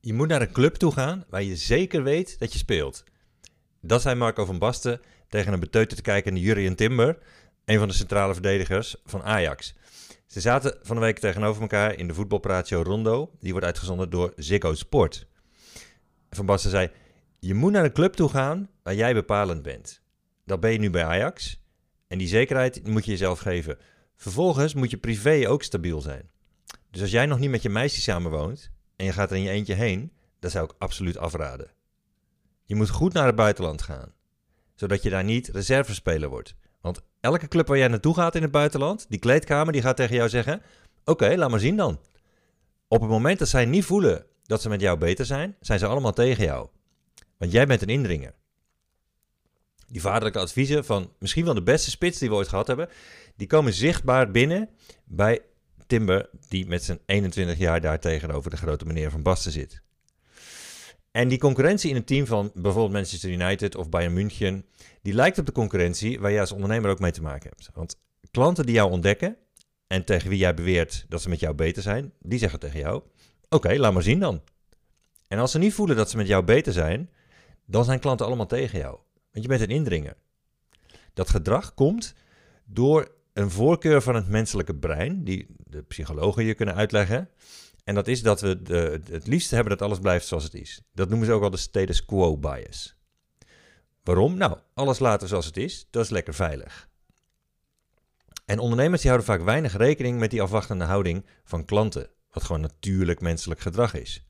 Je moet naar een club toe gaan waar je zeker weet dat je speelt. Dat zei Marco van Basten tegen een beteuterd kijkende Jurien Timber, een van de centrale verdedigers van Ajax. Ze zaten van de week tegenover elkaar in de voetbalpraatje Rondo. Die wordt uitgezonden door Ziggo Sport. Van Basten zei, je moet naar een club toe gaan waar jij bepalend bent. Dat ben je nu bij Ajax. En die zekerheid moet je jezelf geven. Vervolgens moet je privé ook stabiel zijn. Dus als jij nog niet met je meisje samenwoont en je gaat er in je eentje heen, dan zou ik absoluut afraden. Je moet goed naar het buitenland gaan, zodat je daar niet reservespeler wordt. Want elke club waar jij naartoe gaat in het buitenland, die kleedkamer, die gaat tegen jou zeggen: Oké, laat maar zien dan. Op het moment dat zij niet voelen dat ze met jou beter zijn, zijn ze allemaal tegen jou. Want jij bent een indringer. Die vaderlijke adviezen van misschien wel de beste spits die we ooit gehad hebben, die komen zichtbaar binnen bij Timber, die met zijn 21 jaar daar tegenover de grote meneer van Basten zit. En die concurrentie in het team van bijvoorbeeld Manchester United of Bayern München, die lijkt op de concurrentie waar jij als ondernemer ook mee te maken hebt. Want klanten die jou ontdekken en tegen wie jij beweert dat ze met jou beter zijn, die zeggen tegen jou: Oké, laat maar zien dan. En als ze niet voelen dat ze met jou beter zijn, dan zijn klanten allemaal tegen jou. Want je bent een indringer. Dat gedrag komt door een voorkeur van het menselijke brein, die de psychologen je kunnen uitleggen. En dat is dat we de, het liefst hebben dat alles blijft zoals het is. Dat noemen ze ook wel de status quo bias. Waarom? Nou, alles laten zoals het is, dat is lekker veilig. En ondernemers die houden vaak weinig rekening met die afwachtende houding van klanten, wat gewoon natuurlijk menselijk gedrag is.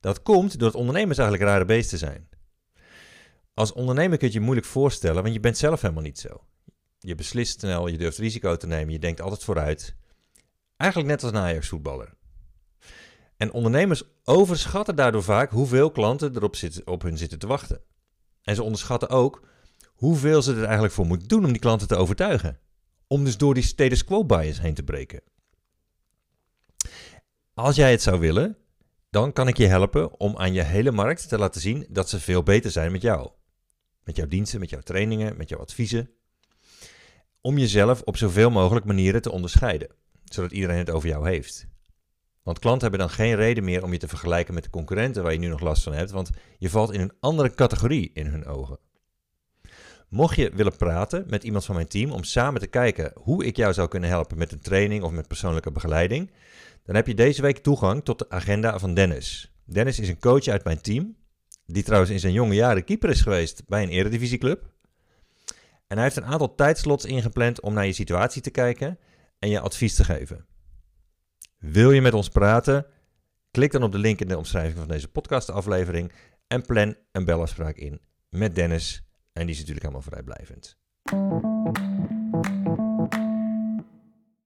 Dat komt doordat ondernemers eigenlijk rare beesten zijn. Als ondernemer kun je je moeilijk voorstellen, want je bent zelf helemaal niet zo. Je beslist snel, je durft risico te nemen, je denkt altijd vooruit. Eigenlijk net als een Ajax-voetballer. En ondernemers overschatten daardoor vaak hoeveel klanten erop zitten, op hun zitten te wachten. En ze onderschatten ook hoeveel ze er eigenlijk voor moeten doen om die klanten te overtuigen. Om dus door die status quo bias heen te breken. Als jij het zou willen, dan kan ik je helpen om aan je hele markt te laten zien dat ze veel beter zijn met jou. Met jouw diensten, met jouw trainingen, met jouw adviezen. Om jezelf op zoveel mogelijk manieren te onderscheiden, zodat iedereen het over jou heeft. Want klanten hebben dan geen reden meer om je te vergelijken met de concurrenten waar je nu nog last van hebt, want je valt in een andere categorie in hun ogen. Mocht je willen praten met iemand van mijn team om samen te kijken hoe ik jou zou kunnen helpen met een training of met persoonlijke begeleiding, dan heb je deze week toegang tot de agenda van Dennis. Dennis is een coach uit mijn team, die trouwens in zijn jonge jaren keeper is geweest bij een eredivisieclub. En hij heeft een aantal tijdslots ingepland om naar je situatie te kijken en je advies te geven. Wil je met ons praten? Klik dan op de link in de omschrijving van deze podcastaflevering en plan een belafspraak in met Dennis. En die is natuurlijk helemaal vrijblijvend.